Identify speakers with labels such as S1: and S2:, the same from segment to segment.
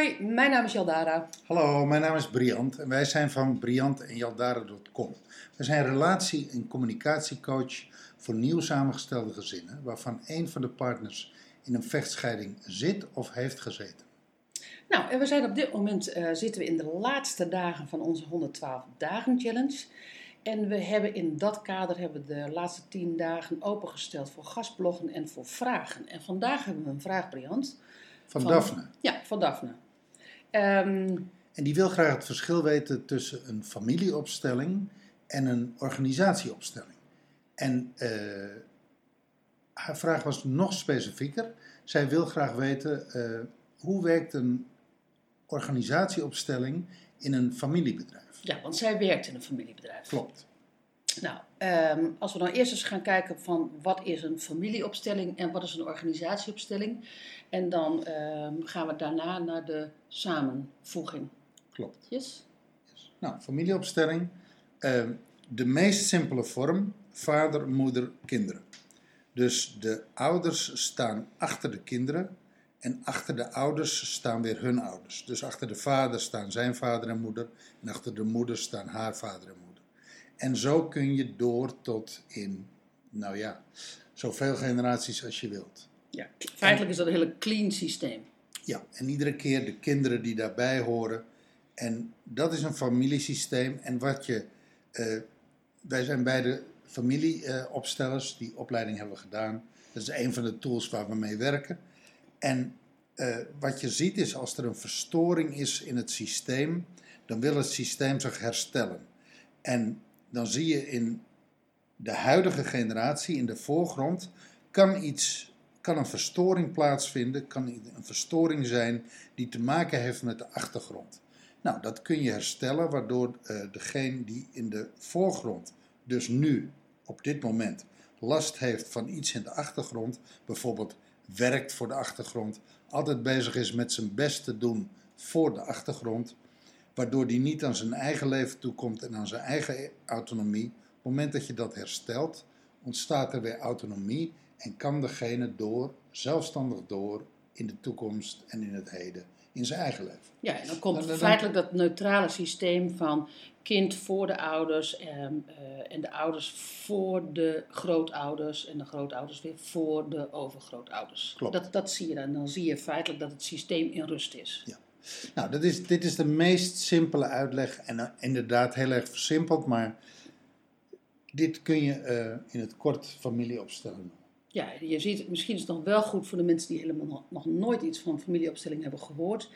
S1: Hoi, mijn naam is Jaldara.
S2: Hallo, mijn naam is Briant en wij zijn van Briant en Jaldara.com. We zijn relatie- en communicatiecoach voor nieuw samengestelde gezinnen, waarvan een van de partners in een vechtscheiding zit of heeft gezeten.
S1: Nou, en we zijn op dit moment eh, zitten we in de laatste dagen van onze 112 dagen challenge. En we hebben in dat kader hebben we de laatste 10 dagen opengesteld voor gastbloggen en voor vragen. En vandaag hebben we een vraag, Briant.
S2: Van,
S1: Van-
S2: Daphne.
S1: Ja, van Daphne. Ehm,
S2: En die wil graag het verschil weten tussen een familieopstelling en een organisatieopstelling. En eh, haar vraag was nog specifieker. Zij wil graag weten eh, hoe werkt een organisatieopstelling in een familiebedrijf.
S1: ja, want zij werkt in een familiebedrijf.
S2: Klopt.
S1: Nou, ehm, als we dan eerst eens gaan kijken van wat is een familieopstelling en wat is een organisatieopstelling. En dan ehm, gaan we daarna naar de samenvoeging.
S2: Klopt.
S1: Yes?
S2: Nou, familieopstelling. eh, de meest simpele vorm: vader, moeder, kinderen. Dus de ouders staan achter de kinderen en achter de ouders staan weer hun ouders. Dus achter de vader staan zijn vader en moeder en achter de moeder staan haar vader en moeder. En zo kun je door tot in, nou ja, zoveel generaties als je wilt.
S1: Ja, feitelijk is dat een hele clean systeem.
S2: Ja, en iedere keer de kinderen die daarbij horen. En dat is een familiesysteem. En wat je. eh, wij zijn beide familieopstellers, die opleiding hebben we gedaan. Dat is een van de tools waar we mee werken. En eh, wat je ziet is als er een verstoring is in het systeem, dan wil het systeem zich herstellen. En dan zie je in de huidige generatie, in de voorgrond, kan iets, kan een verstoring plaatsvinden, kan een verstoring zijn die te maken heeft met de achtergrond. Nou, dat kun je herstellen, waardoor eh, degene die in de voorgrond, dus nu, op dit moment, last heeft van iets in de achtergrond, bijvoorbeeld werkt voor de achtergrond, altijd bezig is met zijn best te doen voor de achtergrond, waardoor die niet aan zijn eigen leven toekomt en aan zijn eigen autonomie. Op het moment dat je dat herstelt, ontstaat er weer autonomie en kan degene door, zelfstandig door, in de toekomst en in het heden, in zijn eigen leven.
S1: Ja, en dan komt
S2: Dan- dan-
S1: feitelijk dat neutrale systeem van kind voor de ouders en, eh, en de ouders voor de grootouders en de grootouders weer voor de overgrootouders.
S2: Klopt.
S1: Dat, dat zie je dan. Dan zie je feitelijk dat het systeem in rust is.
S2: Nou, dat is, dit is de meest simpele uitleg en eh, inderdaad heel erg versimpeld, maar dit kun je eh, in het kort familieopstellen noemen.
S1: Ja, je ziet, misschien is het nog wel goed voor de mensen die helemaal nog, nooit iets van familieopstelling hebben gehoord.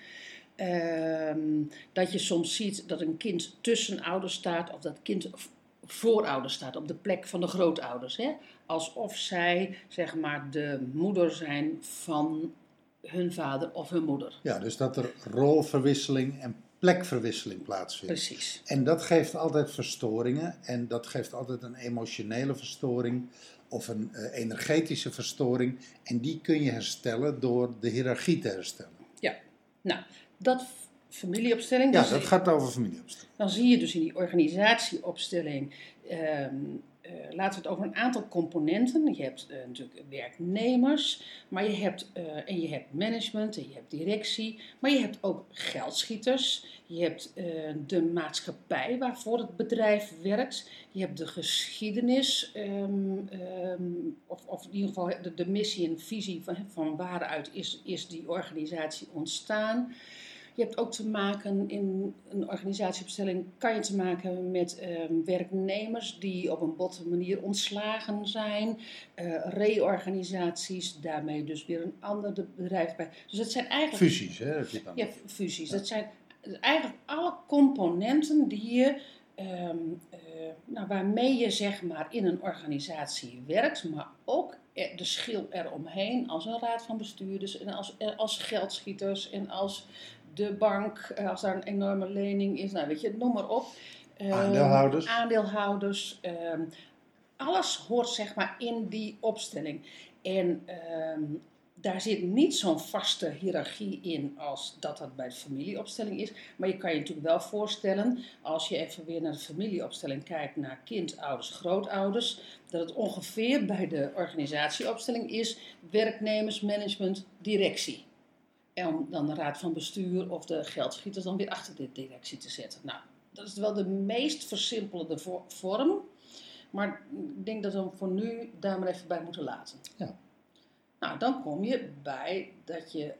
S1: ehm, dat je soms ziet dat een kind tussen ouders staat of dat kind voor ouders staat, op de plek van de grootouders. Hè? Alsof zij, zeg maar, de moeder zijn van hun vader of hun moeder.
S2: Ja, dus dat er rolverwisseling en plekverwisseling plaatsvindt.
S1: Precies.
S2: En dat geeft altijd verstoringen en dat geeft altijd een emotionele verstoring of een eh, energetische verstoring. En die kun je herstellen door de hiërarchie te herstellen.
S1: Ja, nou, dat familieopstelling.
S2: Ja,
S1: dus-
S2: dat gaat over familieopstelling.
S1: Dan zie je dus in die organisatieopstelling, ehm, eh, laten we het over een aantal componenten. Je hebt eh, natuurlijk werknemers, maar je hebt, eh, en je hebt management en je hebt directie, maar je hebt ook geldschieters. Je hebt eh, de maatschappij waarvoor het bedrijf werkt. Je hebt de geschiedenis, ehm, ehm, of, of in ieder geval de, de missie en visie van, van waaruit is, is die organisatie ontstaan. Je hebt ook te maken in een organisatieopstelling, kan je te maken met ehm, werknemers die op een botte manier ontslagen zijn, eh, reorganisaties, daarmee dus weer een ander de- bedrijf bij. Dus het zijn eigenlijk
S2: Fusies, hè? dan.
S1: ja, fusies. Dat zijn eigenlijk alle componenten die je, ehm, eh, nou, waarmee je zeg maar in een organisatie werkt, maar ook de schil eromheen als een raad van bestuurders en als, eh, als geldschieters en als de bank, eh, als daar een enorme lening is, nou weet je, noem maar op. Ehm,
S2: Aandeelhouders.
S1: Aandeelhouders. ehm, alles hoort zeg maar in die opstelling. En ehm, daar zit niet zo'n vaste hiërarchie in als dat dat bij de familieopstelling is. Maar je kan je natuurlijk wel voorstellen, als je even weer naar de familieopstelling kijkt, naar kind, ouders, grootouders, dat het ongeveer bij de organisatieopstelling is werknemers, management, directie. En om dan de raad van bestuur of de geldschieters dan weer achter de directie te zetten. Nou, dat is wel de meest versimpelde vo- vorm. Maar ik denk dat we hem voor nu daar maar even bij moeten laten.
S2: Ja.
S1: Nou, dan kom je bij dat je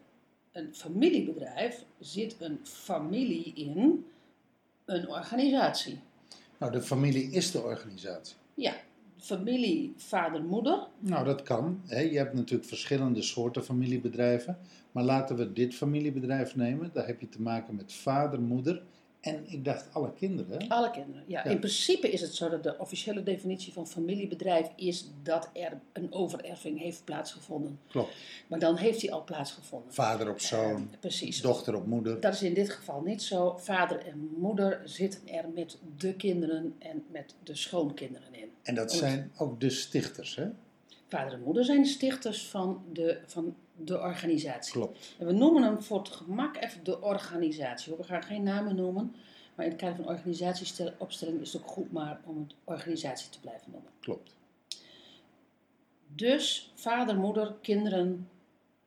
S1: een familiebedrijf zit een familie in een organisatie.
S2: Nou, de familie is de organisatie.
S1: Ja, familie, vader, moeder.
S2: Nou, dat kan. Hè. Je hebt natuurlijk verschillende soorten familiebedrijven. Maar laten we dit familiebedrijf nemen. Daar heb je te maken met vader, moeder en ik dacht alle kinderen.
S1: Alle kinderen. Ja,
S2: Ja.
S1: In principe is het zo dat de officiële definitie van familiebedrijf is dat er een overerving heeft plaatsgevonden.
S2: Klopt.
S1: Maar dan heeft die al plaatsgevonden.
S2: Vader op zoon,
S1: Eh, precies.
S2: dochter op moeder.
S1: Dat is in dit geval niet zo. Vader en moeder zitten er met de kinderen en met de schoonkinderen in.
S2: En dat zijn ook de stichters, hè?
S1: Vader en moeder zijn de stichters van de, van de organisatie.
S2: Klopt.
S1: En we noemen hem voor het gemak even de organisatie. We gaan geen namen noemen, maar in het kader van organisatieopstelling is het ook goed maar om het organisatie te blijven noemen.
S2: Klopt.
S1: Dus vader, moeder, kinderen.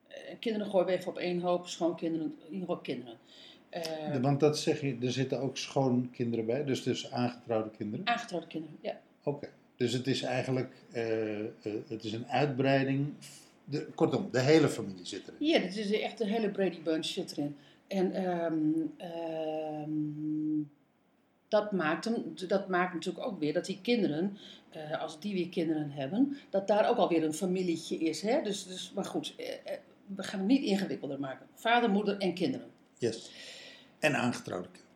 S1: eh, kinderen gooien we even op één hoop, schoonkinderen, in ieder geval kinderen. Eh,
S2: want dat zeg je, er zitten ook schoonkinderen bij, dus dus aangetrouwde kinderen.
S1: aangetrouwde kinderen, ja.
S2: Oké. Dus het is eigenlijk eh, eh, het is een uitbreiding. De, kortom, de hele familie zit erin.
S1: Ja, dit is echt een hele Brady Bunch zit erin. En ehm, ehm, dat, maakt hem, dat maakt natuurlijk ook weer dat die kinderen, eh, als die weer kinderen hebben, dat daar ook alweer een familietje is. Hè? Dus, dus, maar goed, we gaan het niet ingewikkelder maken. Vader, moeder en kinderen.
S2: Yes. En aangetrouwde kinderen.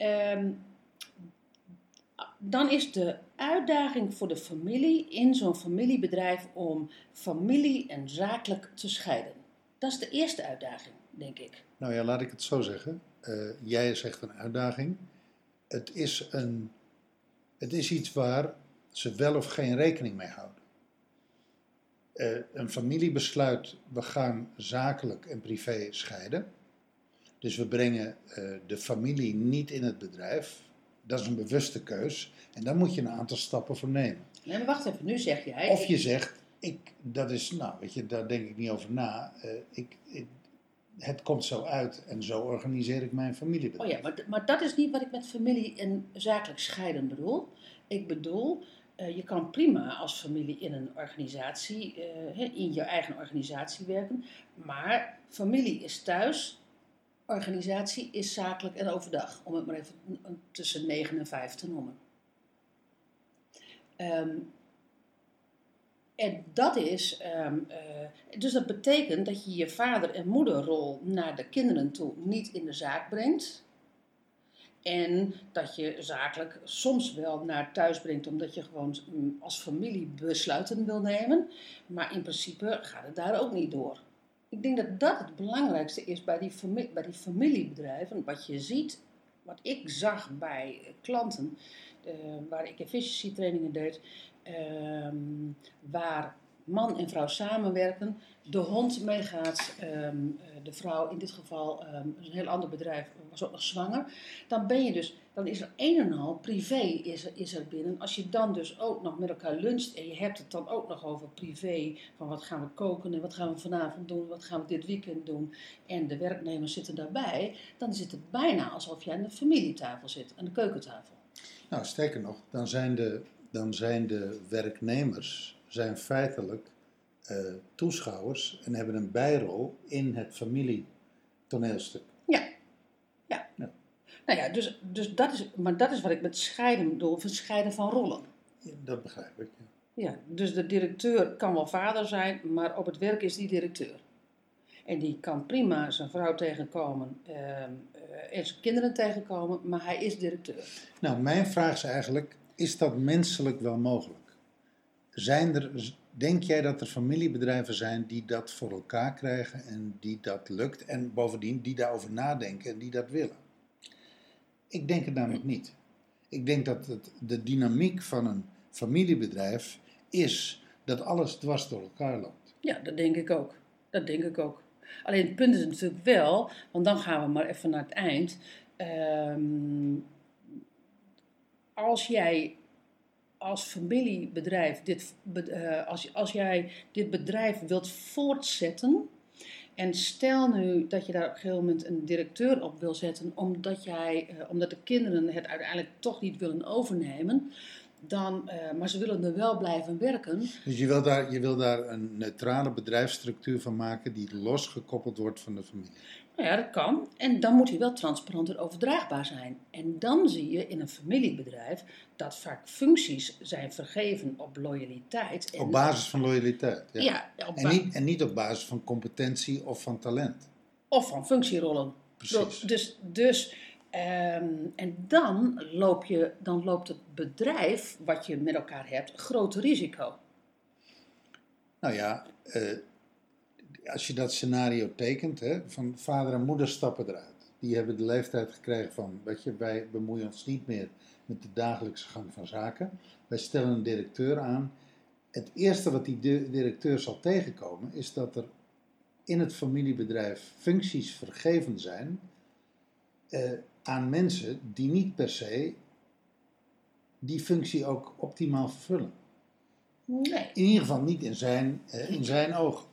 S1: Ehm, dan is de uitdaging voor de familie in zo'n familiebedrijf om familie en zakelijk te scheiden. Dat is de eerste uitdaging, denk ik.
S2: Nou ja, laat ik het zo zeggen. Eh, jij zegt een uitdaging. Het is, een, het is iets waar ze wel of geen rekening mee houden. Eh, een familie besluit, we gaan zakelijk en privé scheiden. Dus we brengen eh, de familie niet in het bedrijf. Dat is een bewuste keus. En daar moet je een aantal stappen voor nemen.
S1: Nee, maar wacht even, nu zeg jij.
S2: Of je zegt, ik, dat is, nou weet je, daar denk ik niet over na. Eh, ik, ik, het komt zo uit en zo organiseer ik mijn familiebedrijf.
S1: Oh ja, maar, maar dat is niet wat ik met familie en zakelijk scheiden bedoel. Ik bedoel, eh, je kan prima als familie in een organisatie, eh, in je eigen organisatie werken. Maar familie is thuis, organisatie is zakelijk en overdag. Om het maar even tussen 9 en 5 te noemen. Ehm, en dat is, ehm, eh, dus dat betekent dat je je vader- en moederrol naar de kinderen toe niet in de zaak brengt. En dat je zakelijk soms wel naar thuis brengt, omdat je gewoon mm, als familie besluiten wil nemen. Maar in principe gaat het daar ook niet door. Ik denk dat dat het belangrijkste is bij die, bij die familiebedrijven. Wat je ziet, wat ik zag bij klanten, eh, waar ik efficiency trainingen deed, ehm, waar man en vrouw samenwerken, de hond meegaat, ehm, eh, de vrouw in dit geval, ehm, een heel ander bedrijf, was ook nog zwanger, dan ben je dus, dan is er een en al privé is er, is er binnen. Als je dan dus ook nog met elkaar luncht en je hebt het dan ook nog over privé, van wat gaan we koken en wat gaan we vanavond doen, wat gaan we dit weekend doen, en de werknemers zitten daarbij, dan is het bijna alsof je aan de familietafel zit, aan de keukentafel.
S2: Nou, sterker nog, dan zijn de, dan zijn de werknemers zijn feitelijk eh, toeschouwers en hebben een bijrol in het familietoneelstuk.
S1: Ja. ja.
S2: Ja.
S1: Nou ja, dus, dus dat is, maar dat is wat ik met scheiden bedoel, van scheiden van rollen.
S2: Ja, dat begrijp ik. ja.
S1: Ja, dus de directeur kan wel vader zijn, maar op het werk is die directeur. En die kan prima zijn vrouw tegenkomen ehm, eh, en zijn kinderen tegenkomen, maar hij is directeur.
S2: Nou, mijn vraag is eigenlijk, is dat menselijk wel mogelijk? Zijn er, denk jij dat er familiebedrijven zijn die dat voor elkaar krijgen en die dat lukt en bovendien die daarover nadenken en die dat willen? Ik denk het namelijk niet. Ik denk dat het, de dynamiek van een familiebedrijf is dat alles dwars door elkaar loopt.
S1: Ja, dat denk ik ook. Dat denk ik ook. Alleen het punt is natuurlijk wel, want dan gaan we maar even naar het eind. Ehm, als jij als familiebedrijf dit, eh, als, als jij dit bedrijf wilt voortzetten En stel nu dat je daar op een gegeven moment een directeur op wil zetten, omdat, jij, eh, omdat de kinderen het uiteindelijk toch niet willen overnemen. Dan, eh, maar ze willen er wel blijven werken.
S2: Dus je wil, daar, je wil daar een neutrale bedrijfsstructuur van maken die losgekoppeld wordt van de familie.
S1: Nou ja, dat kan. En dan moet hij wel transparant en overdraagbaar zijn. En dan zie je in een familiebedrijf dat vaak functies zijn vergeven op loyaliteit. En
S2: Op basis van loyaliteit. Ja.
S1: Ja, op
S2: En, niet, en niet op basis van competentie of van talent.
S1: of van functierollen.
S2: Precies.
S1: Dus, dus ehm, en dan, loop je, dan loopt het bedrijf wat je met elkaar hebt grote risico.
S2: Nou ja, eh, als je dat scenario tekent, hè, van vader en moeder stappen eruit. Die hebben de leeftijd gekregen van, weet je, wij bemoeien ons niet meer met de dagelijkse gang van zaken. Wij stellen een directeur aan. Het eerste wat die di- directeur zal tegenkomen, is dat er in het familiebedrijf functies vergeven zijn eh, aan mensen die niet per se die functie ook optimaal vervullen.
S1: Nee.
S2: In ieder geval niet in zijn, eh, in zijn ogen.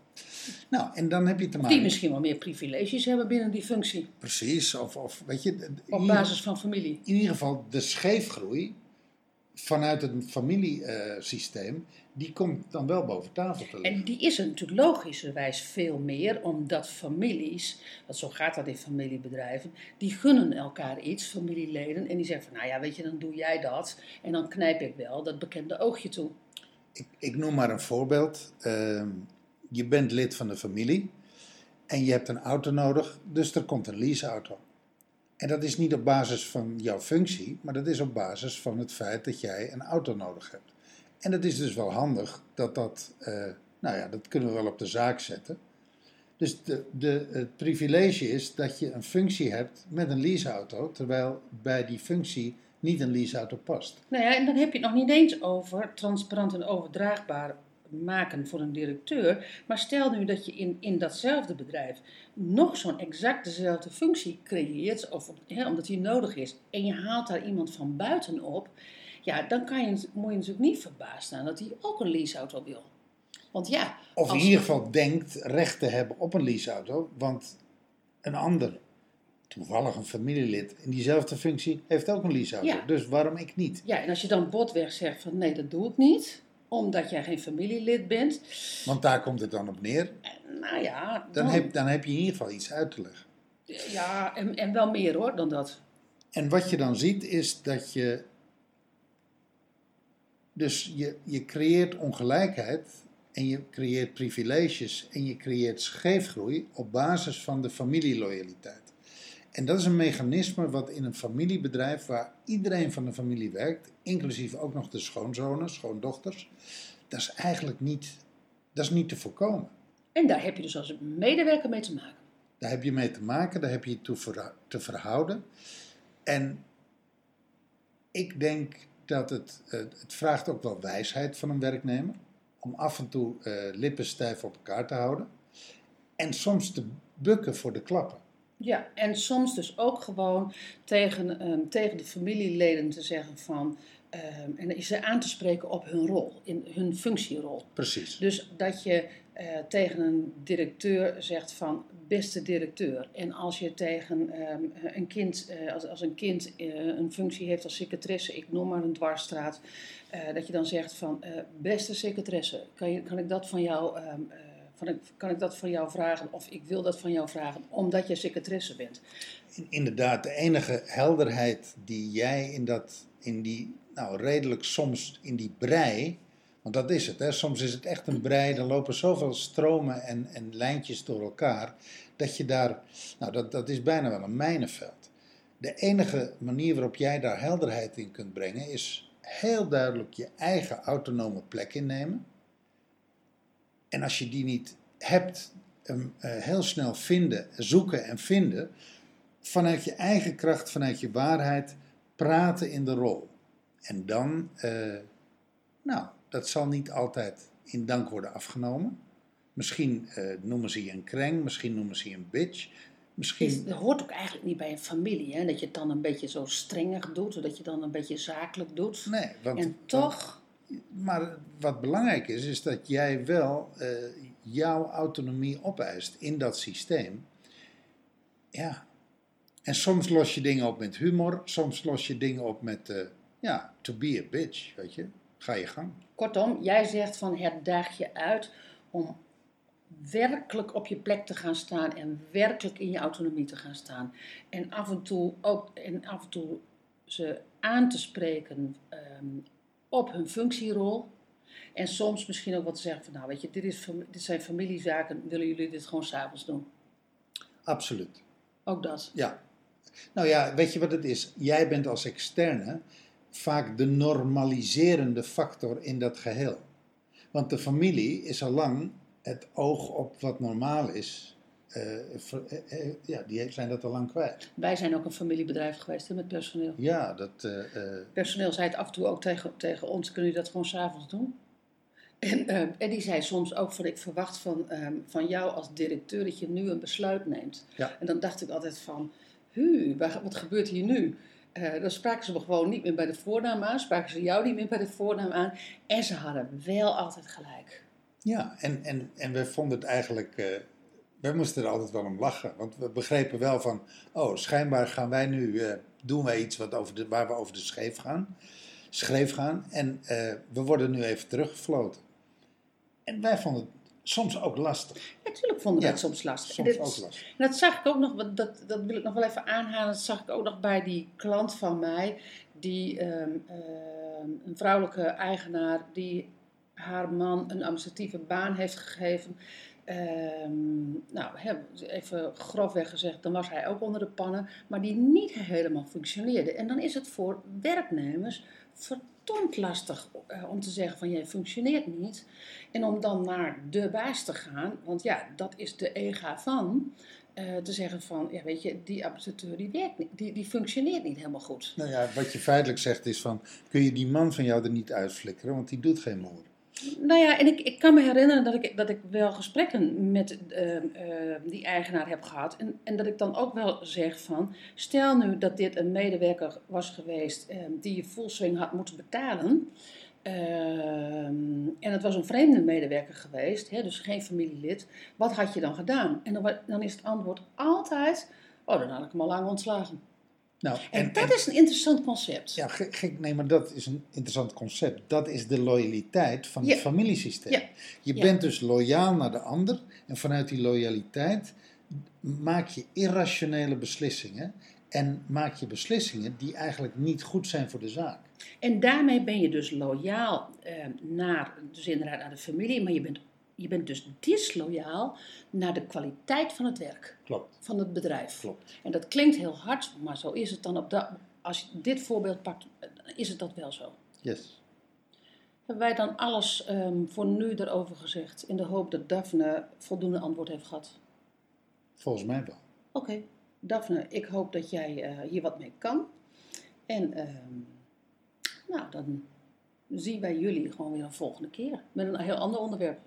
S2: Nou, en dan heb je te
S1: Die
S2: maken.
S1: misschien wel meer privileges hebben binnen die functie.
S2: Precies, of, of weet je,
S1: Op
S2: ieder-
S1: basis van familie.
S2: in ieder geval de scheefgroei vanuit het familiesysteem, die komt dan wel boven tafel te liggen.
S1: En die is er natuurlijk logischerwijs veel meer, omdat families, want zo gaat dat in familiebedrijven, die gunnen elkaar iets, familieleden, en die zeggen van, nou ja, weet je, dan doe jij dat, en dan knijp ik wel dat bekende oogje toe.
S2: Ik, ik noem maar een voorbeeld. Ehm, je bent lid van de familie en je hebt een auto nodig, dus er komt een leaseauto. En dat is niet op basis van jouw functie, maar dat is op basis van het feit dat jij een auto nodig hebt. En dat is dus wel handig dat dat, eh, nou ja, dat kunnen we wel op de zaak zetten. Dus de, de, het privilege is dat je een functie hebt met een leaseauto, terwijl bij die functie niet een leaseauto past.
S1: Nou ja, en dan heb je het nog niet eens over transparant en overdraagbaar maken voor een directeur. Maar stel nu dat je in, in datzelfde bedrijf nog zo'n exact dezelfde functie creëert, of, omdat die nodig is, en je haalt daar iemand van buiten op, ja, dan kan je, moet je natuurlijk niet verbaasd staan dat hij ook een leaseauto wil. Want ja,
S2: Of in ieder geval denkt recht te hebben op een leaseauto, want een ander, toevallig een familielid in diezelfde functie, heeft ook een leaseauto.
S1: Ja.
S2: Dus waarom ik niet?
S1: Ja, en als je dan botweg zegt van nee, dat doe ik niet, omdat jij geen familielid bent,
S2: Want daar komt het dan op neer.
S1: nou ja,
S2: Dan heb, dan heb je in ieder geval iets uit te leggen.
S1: ja en, en wel meer hoor dan dat.
S2: En wat je dan ziet is dat je. Dus je, je creëert ongelijkheid en je creëert privileges en je creëert scheefgroei op basis van de familieloyaliteit. En dat is een mechanisme wat in een familiebedrijf waar iedereen van de familie werkt, inclusief ook nog de schoonzonen, schoondochters, dat is eigenlijk niet, dat is niet te voorkomen.
S1: En daar heb je dus als medewerker mee te maken.
S2: Daar heb je mee te maken, daar heb je toe te verhouden. En ik denk dat het, het vraagt ook wel wijsheid van een werknemer. Om af en toe eh, lippen stijf op elkaar te houden. En soms te bukken voor de klappen.
S1: Ja, en soms dus ook gewoon tegen, ehm, tegen de familieleden te zeggen van, ehm, en ze aan te spreken op hun rol, in hun functierol.
S2: Precies.
S1: Dus dat je eh, tegen een directeur zegt van beste directeur. En als je tegen ehm, een kind, eh, als, als een kind eh, een functie heeft als secretaresse, ik noem maar een dwarsstraat, dat je dan zegt van beste secretaresse, kan, je, kan ik dat van jou, van, kan ik dat van jou vragen of ik wil dat van jou vragen omdat jij secretaresse bent.
S2: In- Inderdaad, de enige helderheid die jij in, dat, in die, nou redelijk soms in die brei, want dat is het, hè? soms is het echt een brei, er lopen zoveel stromen en, en lijntjes door elkaar, dat je daar, nou dat, dat is bijna wel een mijnenveld. De enige manier waarop jij daar helderheid in kunt brengen is heel duidelijk je eigen autonome plek innemen. En als je die niet hebt, hem eh, heel snel vinden, zoeken en vinden, vanuit je eigen kracht, vanuit je waarheid, praten in de rol. En dan, eh, nou, dat zal niet altijd in dank worden afgenomen. Misschien eh, noemen ze je een kreng, misschien noemen ze je een bitch.
S1: Is,
S2: Misschien,
S1: dat hoort ook eigenlijk niet bij een familie, hè? dat je het dan een beetje zo strengig doet, dat je dan een beetje zakelijk doet.
S2: nee, want,
S1: en toch,
S2: Maar wat belangrijk is, is dat jij wel eh, jouw autonomie opeist in dat systeem. Ja. En soms los je dingen op met humor, soms los je dingen op met, eh, ja, to be a bitch, weet je. Ga je gang.
S1: Kortom, jij zegt van het daag je uit om werkelijk op je plek te gaan staan en werkelijk in je autonomie te gaan staan. En af en toe ook en af en toe ze aan te spreken ehm, op hun functierol. En soms misschien ook wat te zeggen van nou weet je, dit, is, dit zijn familiezaken, willen jullie dit gewoon s'avonds doen?
S2: Absoluut.
S1: Ook dat.
S2: Ja. Nou ja, weet je wat het is? Jij bent als externe vaak de normaliserende factor in dat geheel. Want de familie is al lang het oog op wat normaal is. Eh, eh, eh, ja, die zijn dat al lang kwijt.
S1: Wij zijn ook een familiebedrijf geweest hè, met personeel.
S2: Ja, dat.
S1: Personeel zei het af en toe ook tegen, tegen ons, kunnen jullie dat gewoon s'avonds doen? En, eh, en die zei soms ook van, ik verwacht van, ehm, van jou als directeur dat je nu een besluit neemt.
S2: Ja.
S1: En dan dacht ik altijd van, hu, wat gebeurt hier nu? Dan spraken ze me gewoon niet meer bij de voornaam aan, spraken ze jou niet meer bij de voornaam aan. En ze hadden wel altijd gelijk.
S2: ja, en, en, en we vonden het eigenlijk. Wij moesten er altijd wel om lachen. Want we begrepen wel van. Oh, schijnbaar gaan wij nu. eh, doen wij iets wat over de, waar we over de scheef gaan. Schreef gaan. En eh, we worden nu even teruggefloten. En wij vonden het soms ook lastig.
S1: Natuurlijk vonden we
S2: Ja,
S1: het soms lastig.
S2: Soms
S1: dit-
S2: ook lastig.
S1: En dat zag ik ook nog, dat, dat wil ik nog wel even aanhalen. Dat zag ik ook nog bij die klant van mij, die ehm, ehm, een vrouwelijke eigenaar, die haar man een administratieve baan heeft gegeven. Ehm, nou, even grofweg gezegd, dan was hij ook onder de pannen, maar die niet helemaal functioneerde. En dan is het voor werknemers verdomd lastig eh, om te zeggen van jij functioneert niet. En om dan naar de baas te gaan, want ja, dat is de ega van. eh, te zeggen van, ja weet je, die administrateur die werkt niet, die, die functioneert niet helemaal goed.
S2: Nou ja, wat je feitelijk zegt is van. Kun je die man van jou er niet uitflikkeren? Want die doet geen moer.
S1: Nou ja, en ik, ik kan me herinneren dat ik, dat ik wel gesprekken met eh, eh, die eigenaar heb gehad. En, en dat ik dan ook wel zeg van, stel nu dat dit een medewerker was geweest eh, die je fullswing had moeten betalen. Ehm, en het was een vreemde medewerker geweest, hè, dus geen familielid. Wat had je dan gedaan? En dan, dan is het antwoord altijd, oh dan had ik hem al lang ontslagen.
S2: Nou,
S1: En, dat is een interessant concept.
S2: Ja, gek, nee, maar dat is een interessant concept. Dat is de loyaliteit van het familiesysteem.
S1: Ja.
S2: Je
S1: Ja.
S2: bent dus loyaal naar de ander en vanuit die loyaliteit maak je irrationele beslissingen en maak je beslissingen die eigenlijk niet goed zijn voor de zaak.
S1: En daarmee ben je dus loyaal eh, naar, dus inderdaad naar de familie, maar je bent, je bent dus disloyaal naar de kwaliteit van het werk,
S2: Klopt.
S1: van het bedrijf.
S2: Klopt.
S1: En dat klinkt heel hard, maar zo is het dan op dat. Als je dit voorbeeld pakt, is het dat wel zo.
S2: Yes.
S1: Hebben wij dan alles ehm, voor nu erover gezegd, in de hoop dat Daphne voldoende antwoord heeft gehad?
S2: Volgens mij wel.
S1: Oké, Daphne, ik hoop dat jij eh, hier wat mee kan. En ehm, nou, dan zien wij jullie gewoon weer een volgende keer met een heel ander onderwerp.